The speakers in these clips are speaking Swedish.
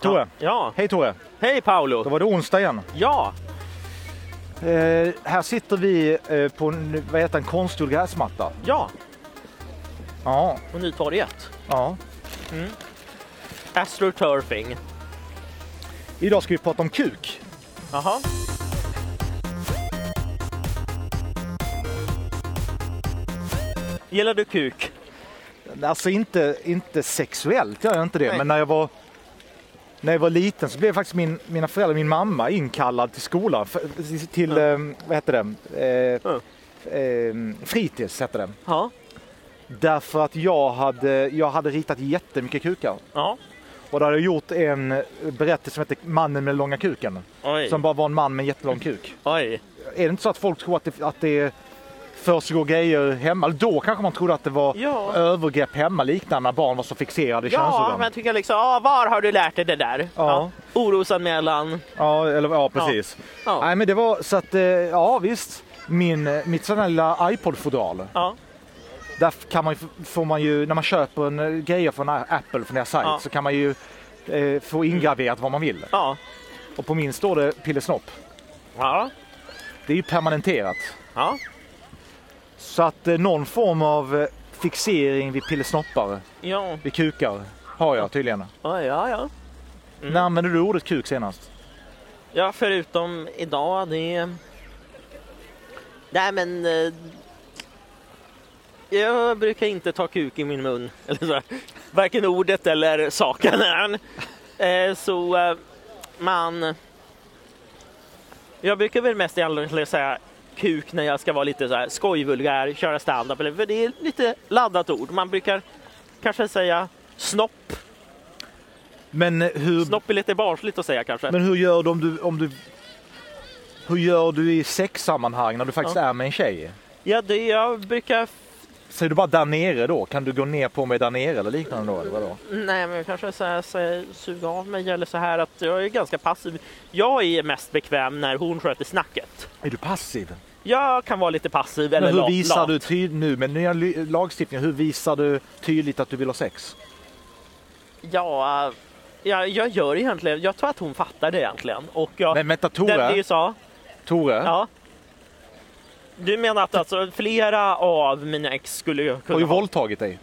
Tore. Ja. Hej Tore. Hej Paolo. Då var det onsdag igen. Ja. Eh, här sitter vi eh, på en, vad heter en konstgjord gräsmatta. Ja. Ja, På Nytorget. ja. Astroturfing. Idag ska vi prata om kuk. Jaha. Gillar du kuk? Alltså inte, inte sexuellt gör jag inte det, Nej. men när jag var när jag var liten så blev faktiskt min, mina föräldrar, min mamma inkallad till skolan, till, eh, vad heter det, eh, Ja. eh, fritids hette det. Ja. Därför att jag hade, jag hade ritat jättemycket kukar. Ja. Och då hade jag gjort en berättelse som heter Mannen med långa kuken. Oj. Som bara var en man med en jättelång kuk. Oj. Är det inte så att folk tror att det, att det försiggår grejer hemma? Då kanske man trodde att det var Ja. övergrepp hemma liknande när barn var så fixerade i Ja, könsorgan. men jag tycker liksom, ah, var har du lärt dig det där? Ja. Orosanmälan. Ja, eller, ja precis. Ja. Nej men det var så att, eh, ja visst. Min, mitt sådana lilla iPod-fodral. Ja. Där kan man, ju- får man ju, när man köper en eh, grejer från Apple, från deras sajt, Ja. så kan man ju eh, få ingraverat vad man vill. Ja. Och på min står det pillesnopp. Ja. Det är ju permanenterat. Ja. Så att eh, någon form av eh, fixering vid pillesnoppar, Ja. vid kukar, har jag tydligen. Ja, ja, ja. Mm. När använde du ordet kuk senast? Ja, förutom idag, det... Nej, men... eh, Jag brukar inte ta kuk i min mun. Eller så. Varken ordet eller saken. Så man... Jag brukar väl mest egentligen säga kuk när jag ska vara lite så här skojvulgär, köra stand-up. För det är lite laddat ord. Man brukar kanske säga snopp. Men hur, Snopp är lite barnsligt att säga kanske. men hur gör du om du, om du hur gör du i sexsammanhang när du faktiskt Ja. är med en tjej? Ja, det jag brukar Säger du bara där nere då? Kan du gå ner på mig där nere eller liknande då? Eller vadå? Nej, men kanske så här, så här, suga av mig eller så här att jag är ganska passiv. Jag är mest bekväm när hon sköter snacket. Är du passiv? Jag kan vara lite passiv eller Men hur visar lat. du tyd- nu med nya lagstiftningen, hur visar du tydligt att du vill ha sex? Ja, jag, jag gör egentligen, jag tror att hon fattar det egentligen. Och jag, Men vänta det Tore, blir så. Tore, Ja. Du menar att alltså flera av mina ex skulle ju har kunna ju ha... våldtagit dig.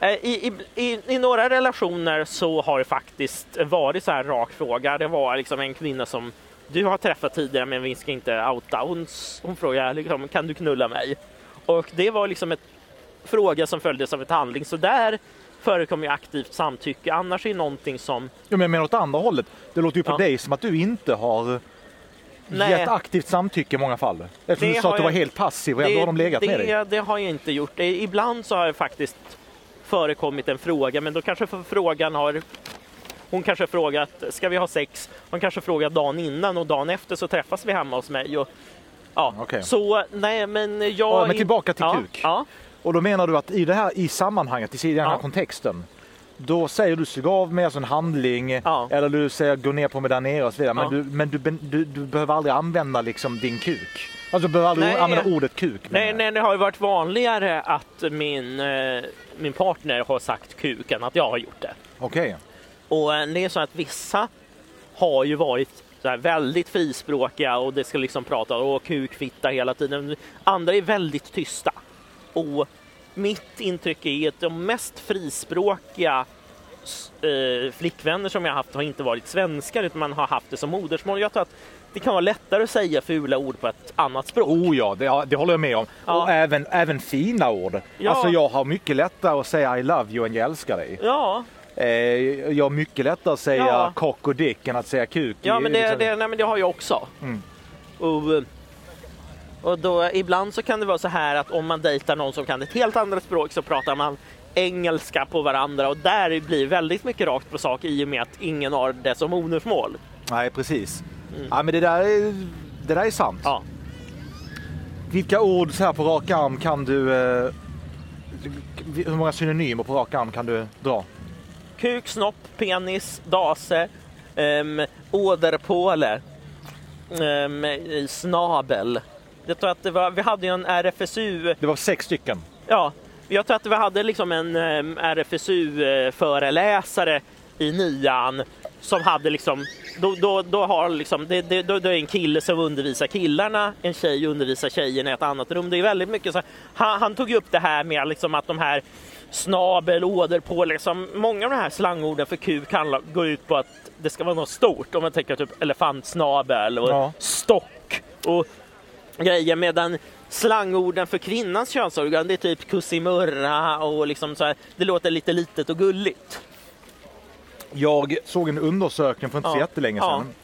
Eh, I, i, i, I några relationer så har det faktiskt varit så här rak fråga. Det var liksom en kvinna som du har träffat tidigare men vi ska inte outa. Hon, hon frågade liksom, kan du knulla mig? Och det var liksom ett fråga som följdes av ett handling. Så där förekommer ju aktivt samtycke. Annars är det någonting som Ja, men jag åt andra hållet. Det låter ju på Ja. dig som att du inte har Nej. gett aktivt samtycke i många fall. Eftersom Det du sa att du var jag- helt passiv och ändå har de legat det, med dig. det har jag inte gjort. Ibland så har det faktiskt förekommit en fråga, men då kanske frågan har hon kanske frågat, ska vi ha sex? Hon kanske frågat dagen innan och dagen efter så träffas vi hemma hos mig. Och, ja, Okej. Så nej, men jag... Ja, men tillbaka till ja, kuk. Ja, Och då menar du att i det här i sammanhanget, i den här Ja. kontexten, då säger du sug av med alltså en handling Ja. eller du säger gå ner på mig där nere och så vidare. Men, Ja. du, men du, du, du behöver aldrig använda liksom din kuk. Alltså du behöver aldrig Nej. använda ordet kuk. nej, nej, det har ju varit vanligare att min, eh, min partner har sagt kuk än att jag har gjort det. Okej. Och eh, det är så att vissa har ju varit väldigt frispråkiga och det ska liksom prata och kuk, fitta hela tiden. Andra är väldigt tysta. Och mitt intryck är att de mest frispråkiga eh, flickvänner som jag haft har inte varit svenskar utan man har haft det som modersmål. Jag tror att det kan vara lättare att säga fula ord på ett annat språk. Oh ja, det, det håller jag med om. Ja. Och även, även fina ord. Ja. Alltså jag har mycket lättare att säga I love you än jag älskar dig. Ja, Eh, jag har mycket lättare att säga Ja. cock och dick än att säga kuk. ja men det, Liksom- det, nej, men det har jag också. Mm. Och, eh, och då, ibland så kan det vara så här att om man dejtar någon som kan ett helt annat språk så pratar man engelska på varandra och där blir väldigt mycket rakt på sak i och med att ingen har det som modersmål. Nej, precis. Ja, men det där är, det där är sant. Ja. Vilka ord så här på rak arm kan du... Eh, hur många synonymer på rak arm kan du dra? Kuk, snopp, penis, dase, um, åderpåle, um, snabel. Jag tror att det var, vi hade ju en RFSU Det var sex stycken. Ja, jag tror att vi hade liksom en um, RFSU-föreläsare i nian som hade liksom, då, då, då har liksom, det, det, då, då är en kille som undervisar killarna, en tjej undervisar tjejerna i ett annat rum. Det är väldigt mycket så han, han tog upp det här med liksom att de här snabel, åder på liksom, många av de här slangorden för kuk handlar, går ut på att det ska vara något stort. Om man tänker typ elefantsnabel och Ja. stock och grejer medan slangorden för kvinnans könsorgan det är typ kussimurra och liksom så här, det låter lite litet och gulligt. Jag såg en undersökning för inte så Ja. jättelänge Ja. sedan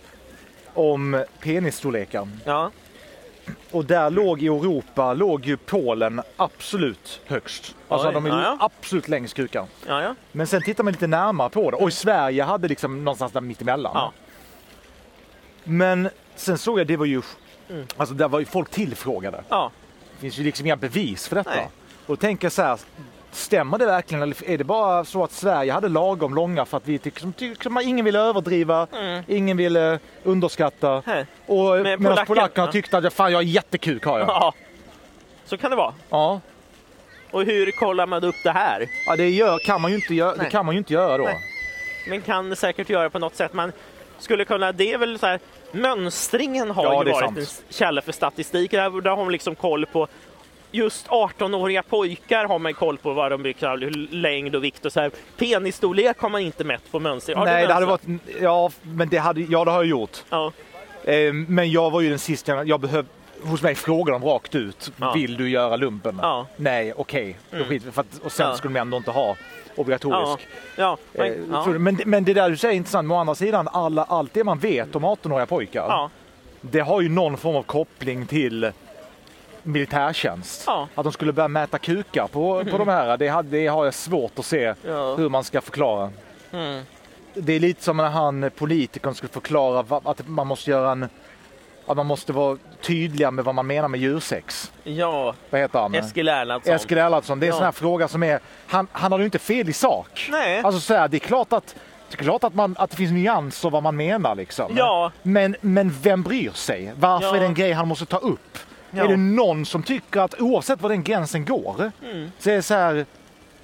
om penisstorlekar. Ja, Och där låg i Europa låg ju Polen absolut högst. Alltså Oj, de är ja, ja. absolut längst kukar. ja, ja. Men sen tittar man lite närmare på det. Och Sverige hade liksom någonstans där mittemellan. Ja. Men sen såg jag det var ju, Mm. alltså där var ju folk tillfrågade. ja. Det finns ju liksom inga bevis för detta. Nej. Och tänker jag så här, stämmer det verkligen eller är det bara så att Sverige hade lagom långa för att vi tycker som, tycker som ingen ville överdriva, Mm. ingen ville underskatta. Här. Och Men medan polackerna- polackerna tyckte att fan jag är jättekuk har jag. ja. Så kan det vara. Ja. Och hur kollar man upp det här? Ja, det gör, kan man ju inte göra, det kan man ju inte göra då. Nej. Men kan säkert göra på något sätt. Man skulle kunna, det är väl så här, mönstringen har Ja, ju varit sant. en källa för statistik. Där, där har man liksom koll på just 18-åriga pojkar har man koll på vad de brukar, hur längd och vikt och så här. Penisstorlek har man inte mätt på mönstring. Har Nej, det hade varit, ja, men det hade, ja det har jag gjort. Ja, Eh, men jag var ju den sista, jag behöv, hos mig frågade de rakt ut, Ja. vill du göra lumpen? Ja. Nej, okej. Då Mm. Och sen Ja. skulle de ändå inte ha obligatorisk. ja, Eh, ja. så- Men, men det där du säger är intressant. Men å andra sidan, alla, allt det man vet om 18-åriga pojkar, det har ju någon form av koppling till militärtjänst. Ja. Att de skulle börja mäta kukar på, på de här, det, hade, det har jag svårt att se Ja. hur man ska förklara. Mm. Det är lite som när han politikern skulle förklara att man måste göra en att man måste vara tydliga med vad man menar med djursex. ja. Vad heter han? Eskil Erlandsson. Eskil Erlandsson. Det är en Ja. sån här fråga som är, han, han har ju inte fel i sak. Nej. Alltså så här, det är klart att det är klart att, man, att det finns nyanser vad man menar liksom. Ja. Men, men vem bryr sig? Varför Ja. är det en grej han måste ta upp? Ja. Är det någon som tycker att oavsett var den gränsen går, så är det så här,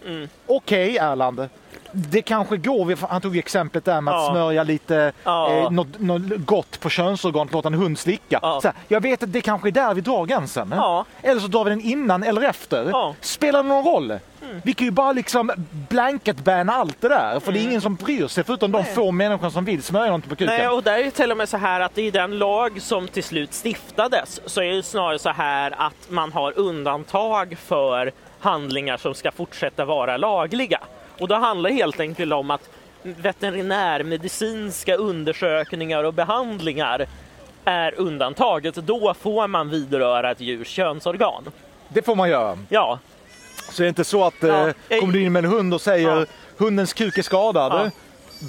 Mm. okej Erland, det kanske går, han tog exemplet där med att Ja. smörja lite Ja. eh, något, något gott på könsorganet, låta en hund slicka. Ja. Så här, jag vet att det kanske är där vi drar gränsen. Eller så drar vi den innan eller efter. Mm. Spelar det någon roll? Vi kan ju bara liksom blanket-banna allt det där, för det är ingen som bryr sig förutom de Mm. Nej. få människor som vill smörja någonting på kuken. Nej, och där är det till och med så här att i den lag som till slut stiftades så är det snarare så här att man har undantag för handlingar som ska fortsätta vara lagliga. Och då handlar det helt enkelt om att veterinärmedicinska undersökningar och behandlingar är undantaget. Då får man vidröra ett djurs könsorgan. Det får man göra. Ja, Så det är inte så att eh, Ja, jag- kommer du in med en hund och säger Ja. hundens kuk är skadad, Ja.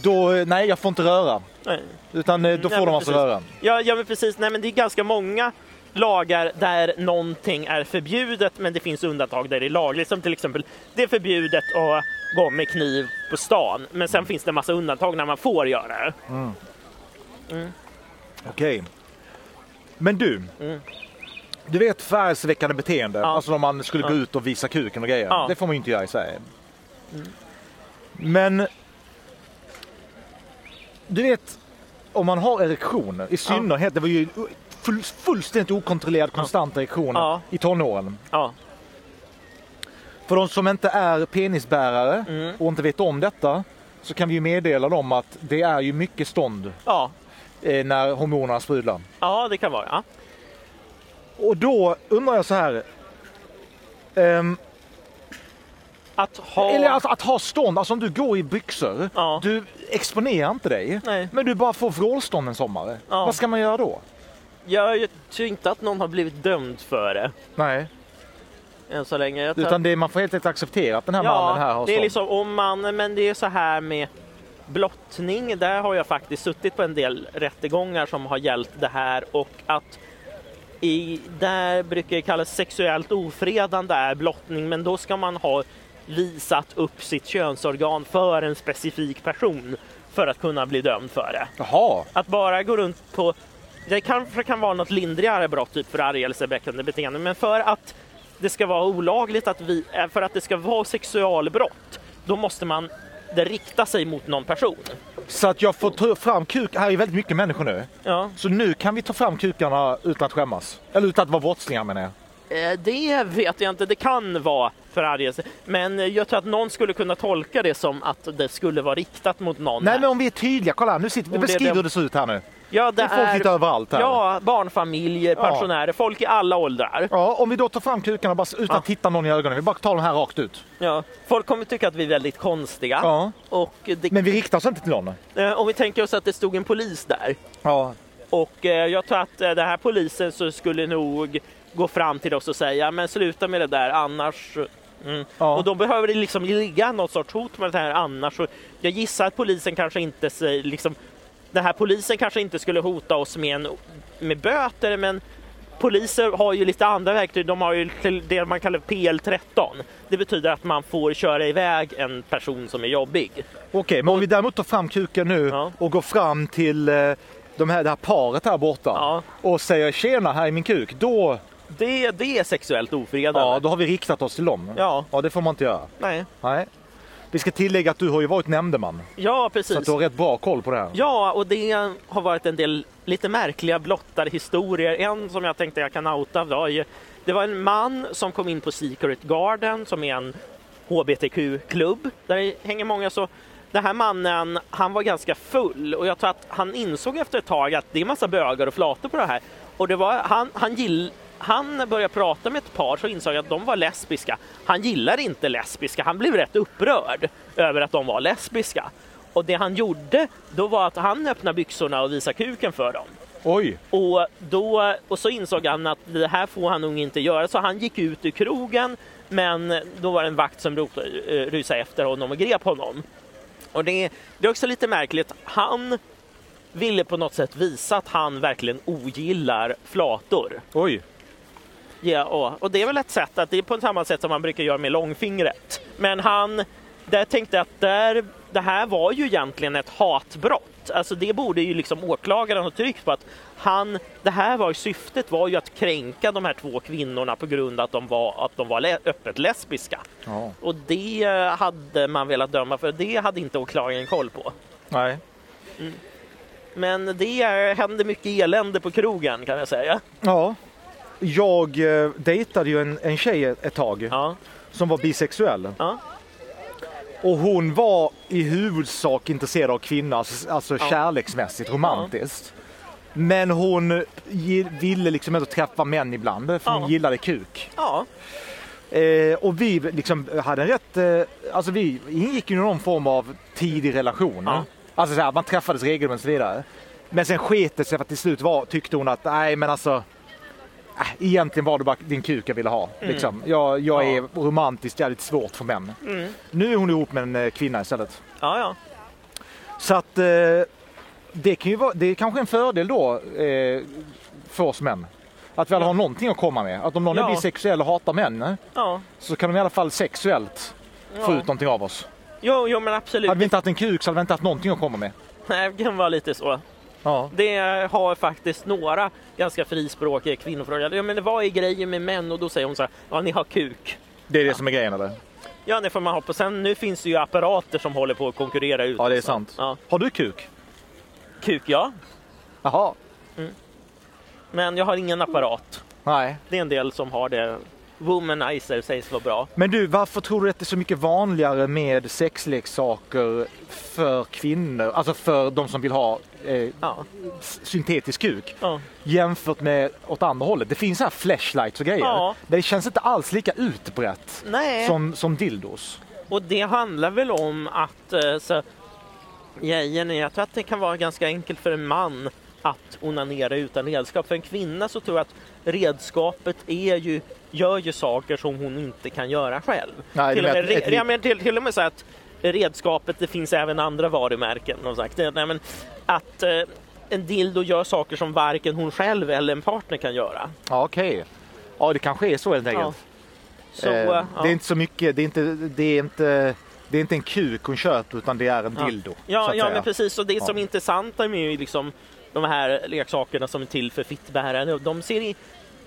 då eh, nej jag får inte röra. nej. Utan eh, då Nej, får de men alltså precis. röra. Ja, ja men precis. Nej, men det är ganska många lagar där någonting är förbjudet men det finns undantag där det är lagligt. Som till exempel, det är förbjudet att gå med kniv på stan men sen finns det en massa undantag när man får göra det. Okej. Men du. Mm. Du vet förargelseväckande beteende, Ja. alltså om man skulle gå Ja. ut och visa kuken och grejer. Ja. Mm. Det får man ju inte göra i Sverige. Men du vet, om man har erektioner, i synnerhet, det var ju full, fullständigt okontrollerad konstant erektion Ja. i tonåren. Ja, För de som inte är penisbärare Mm. och inte vet om detta så kan vi ju meddela dem att det är ju mycket stånd ja, eh, när hormonerna sprudlar. ja det kan vara. Ja. Och då undrar jag så här. ehm, Att ha... Eller alltså att ha stånd, alltså om du går i byxor, Ja. du exponerar inte dig, Nej. men du bara får vrålstånd en sommar. Ja. Vad ska man göra då? Jag, jag tror inte att någon har blivit dömd för det Nej, än så länge. Jag tror utan det, man får helt enkelt acceptera att den här mannen här har det är stånd. liksom om man, men det är så här med blottning. Där har jag faktiskt suttit på en del rättegångar som har gällt det här och att i, där brukar det kallas sexuellt ofredande är blottning, men då ska man ha visat upp sitt könsorgan för en specifik person för att kunna bli dömd för det. Jaha, Att bara gå runt på, det kanske kan vara något lindrigare brott, typ förargelseväckande beteende, men för att det ska vara olagligt, att vi, eh, för att det ska vara sexualbrott, då måste man det riktar sig mot någon person. Så att jag får ta fram kuk. Här är väldigt mycket människor nu. Ja. Så nu kan vi ta fram kukarna utan att skämmas. Eller utan att vara brottslingar menar jag. Eh, Det vet jag inte, det kan vara förargelse. Men eh, jag tror att någon skulle kunna tolka det som att det skulle vara riktat mot någon. Nej här. men om vi är tydliga, kolla här, nu sitter vi Om det är det- hur det ser ut här nu. Ja, Det det är folk lite är överallt här. ja, barnfamiljer, Ja. pensionärer, folk i alla åldrar. Ja, om vi då tar fram kukarna bara, utan Ja. att titta någon i ögonen, vi bara tar dem här rakt ut. Ja. Folk kommer tycka att vi är väldigt konstiga. Ja. Och det, Men vi riktar oss inte till någon. eh, om vi tänker oss att det stod en polis där Ja. och eh, jag tror att eh, den här polisen så skulle nog gå fram till oss och säga men sluta med det där annars Mm. Ja. Och då behöver det liksom ligga något sorts hot med det här annars. Så jag gissar att polisen kanske inte liksom den här polisen kanske inte skulle hota oss med, en, med böter men poliser har ju lite andra verktyg. De har ju det man kallar PL13. Det betyder att man får köra iväg en person som är jobbig. Okej, men om vi däremot tar fram kuken nu Ja. och går fram till eh, de här, det här paret här borta Ja. och säger tjena, här är min kuk. Då, Det, det är sexuellt ofredande. ja, då har vi riktat oss till dem. Ja. ja, det får man inte göra. Nej. Nej. Vi ska tillägga att du har ju varit nämndeman. Ja, precis. Så att du har rätt bra koll på det här. Ja, och det har varit en del lite märkliga blottade historier. En som jag tänkte jag kan outa var ju, det var en man som kom in på Secret Garden som är en HBTQ-klubb där det hänger många så den här mannen, han var ganska full och jag tror att han insåg efter ett tag att det är massa bögar och flator på det här. Och det var, han, han, gill, han började prata med ett par så insåg jag att de var lesbiska. Han gillar inte lesbiska, han blev rätt upprörd över att de var lesbiska. Och det han gjorde, då var att han öppnade byxorna och visade kuken för dem. Oj, Och, då, och så insåg han att det här får han nog inte göra, så han gick ut ur krogen. Men då var det en vakt som eh, rusade efter honom och grep honom. Och det, det är också lite märkligt. Han ville på något sätt visa att han verkligen ogillar flator. oj. Ja, och, och det är väl ett sätt att det är på samma sätt som man brukar göra med långfingret. Men han, där tänkte jag att där, det här var ju egentligen ett hatbrott. Alltså det borde ju liksom åklagaren ha tryckt på att han, det här var syftet var ju att kränka de här två kvinnorna på grund av att de var, att de var le, öppet lesbiska. Ja. Och det hade man velat döma för, det hade inte åklagaren koll på. Nej. Men det hände mycket elände på krogen kan jag säga. Ja. Jag eh, dejtade ju en, en tjej ett, tag Ja, som var bisexuell. ja, Och hon var i huvudsak intresserad av kvinnor, alltså, alltså kärleksmässigt, romantiskt. Men hon gi- ville liksom inte träffa män ibland, för Ja. hon gillade kuk. ja, Eh, och vi liksom hade en rätt, eh, alltså vi ingick ju i någon form av tidig relation. Ja. Alltså så här, man träffades regelbundet och så vidare. Men sen sket det sig för att till slut var, tyckte hon att nej men alltså äh, Egentligen var det bara din kuk jag ville ha. Liksom. Jag, jag Ja. är romantiskt jävligt svårt för män. mm. Nu är hon ihop med en eh, kvinna istället. ja, ja. Så att eh, det, kan ju vara, det är kanske en fördel då eh, för oss män. Att vi alla Ja. har någonting att komma med. Att om någon är Ja. bisexuell och hatar män eh, ja. så kan de i alla fall sexuellt få Ja. ut någonting av oss. Jo, jo, men absolut. Hade vi inte haft en kuk så hade vi inte haft någonting att komma med. Nej, det kan vara lite så. Ja. Det har faktiskt några ganska frispråkiga kvinnor frågat. Ja, men vad är grejen med män? Och då säger hon så här, ja ni har kuk. Det är det som är grejen eller? Ja, det får man hoppas. Sen nu finns det ju apparater som håller på att konkurrera ut. Ja det är sant. Ja. Har du kuk? Kuk, ja. Jaha. Men jag har ingen apparat. Nej. Det är en del som har det. Womanizer sägs vara bra. Men du, varför tror du att det är så mycket vanligare med sexleksaker för kvinnor, alltså för de som vill ha eh, Ja. syntetisk kuk, ja. jämfört med åt andra hållet? Det finns här flashlights och grejer. Ja. Det känns inte alls lika utbrett Nej. som, som dildos. Och det handlar väl om att eh, så, grejen är, jag tror att det kan vara ganska enkelt för en man att onanera utan redskap. För en kvinna så tror jag att redskapet är ju, gör ju saker som hon inte kan göra själv. Nej, till, och med ett- re- ja, men till, till och med så att redskapet, det finns även andra varumärken. Sagt. Nej, men att eh, en dildo gör saker som varken hon själv eller en partner kan göra. Ja, okej. Ja, det kanske är så helt enkelt. Så, Eh, ja. Det är inte så mycket, det är inte, det är inte, det är inte en kuk hon köper utan det är en Ja. dildo. Ja, ja men precis. Och det Ja. som är intressant med liksom de här leksakerna som är till för fittbärare, de ser i,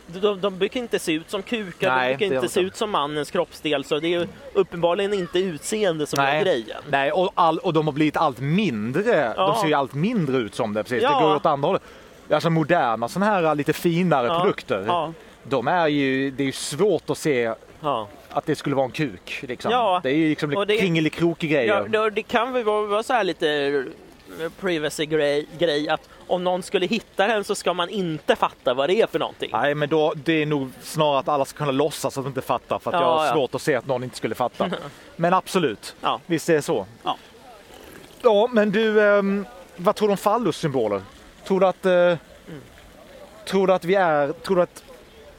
de, de brukar inte se ut som kukar, Nej, de brukar inte se ut som mannens kroppsdel, så det är ju uppenbarligen inte utseende som är grejen. Nej och, all, och de har blivit allt mindre. Ja. De ser ju allt mindre ut som det. Precis. Ja. Det går åt andra hållet. Alltså moderna sådana här lite finare Ja. produkter. Ja, De är ju, det är ju svårt att se att det skulle vara en kuk. Liksom. Ja. Det är ju liksom det- kringelikrokig-grejer. Ja, det, det kan väl vara, vara så här lite eh, privacy-grej, grej, att om någon skulle hitta den så ska man inte fatta vad det är för någonting. Nej, men då, det är nog snarare att alla ska kunna låtsas att de inte fattar för att Ja, jag har ja. svårt att se att någon inte skulle fatta. Men absolut, Ja. visst är det så. Ja. Ja, men du, ehm, vad tror du om fallussymboler? Tror du att, Mm. eh, tror du att vi är, tror du att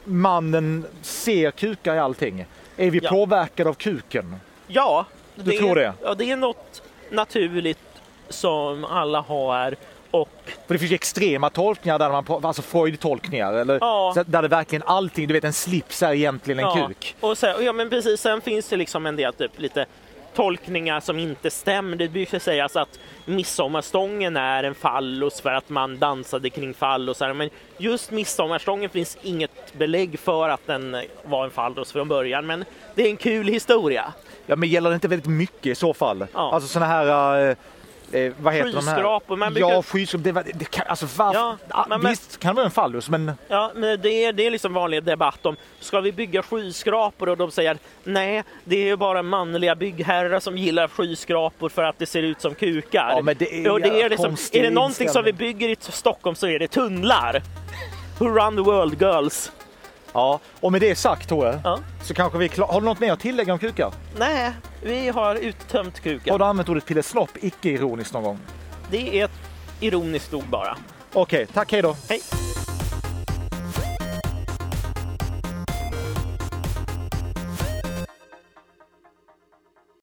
mannen ser kukar i allting? Är vi påverkade av kuken? Ja, Du tror det? Ja, det är något naturligt som alla har och För det finns ju extrema tolkningar där man, alltså Freud-tolkningar, eller Ja. så där det verkligen allting, du vet en slips är egentligen en ja, kuk. Och sen, ja, men precis. Sen finns det liksom en del typ lite tolkningar som inte stämmer. Det brukar sägas att midsommarstången är en fallos för att man dansade kring fallosar. Men just midsommarstången finns inget belägg för att den var en fallos från början. Men det är en kul historia. Ja, men gäller det inte väldigt mycket i så fall? Ja. Alltså sådana här, eh, vad heter? Skyskrapor, man Ja, skyskrapor. Det, var- det kan, alltså varför? Ja, Ah, men- men- visst kan det vara en fallus, men Ja, men det är, det är liksom vanlig debatt om ska vi bygga skyskrapor och de säger nej, det är ju bara manliga byggherrar som gillar skyskrapor för att det ser ut som kukar. Ja, men det är och det är, liksom, är det någonting som vi bygger i Stockholm så är det tunnlar. Who run the world girls? Ja. Och med det sagt Tore, Ja. så kanske vi är klar. Har du något mer att tillägga om kukar? Nej, vi har uttömt kuken. Har du använt ordet pillesnopp icke-ironiskt någon gång? Det är ett ironiskt ord bara. Okej, tack, hej då. Hej!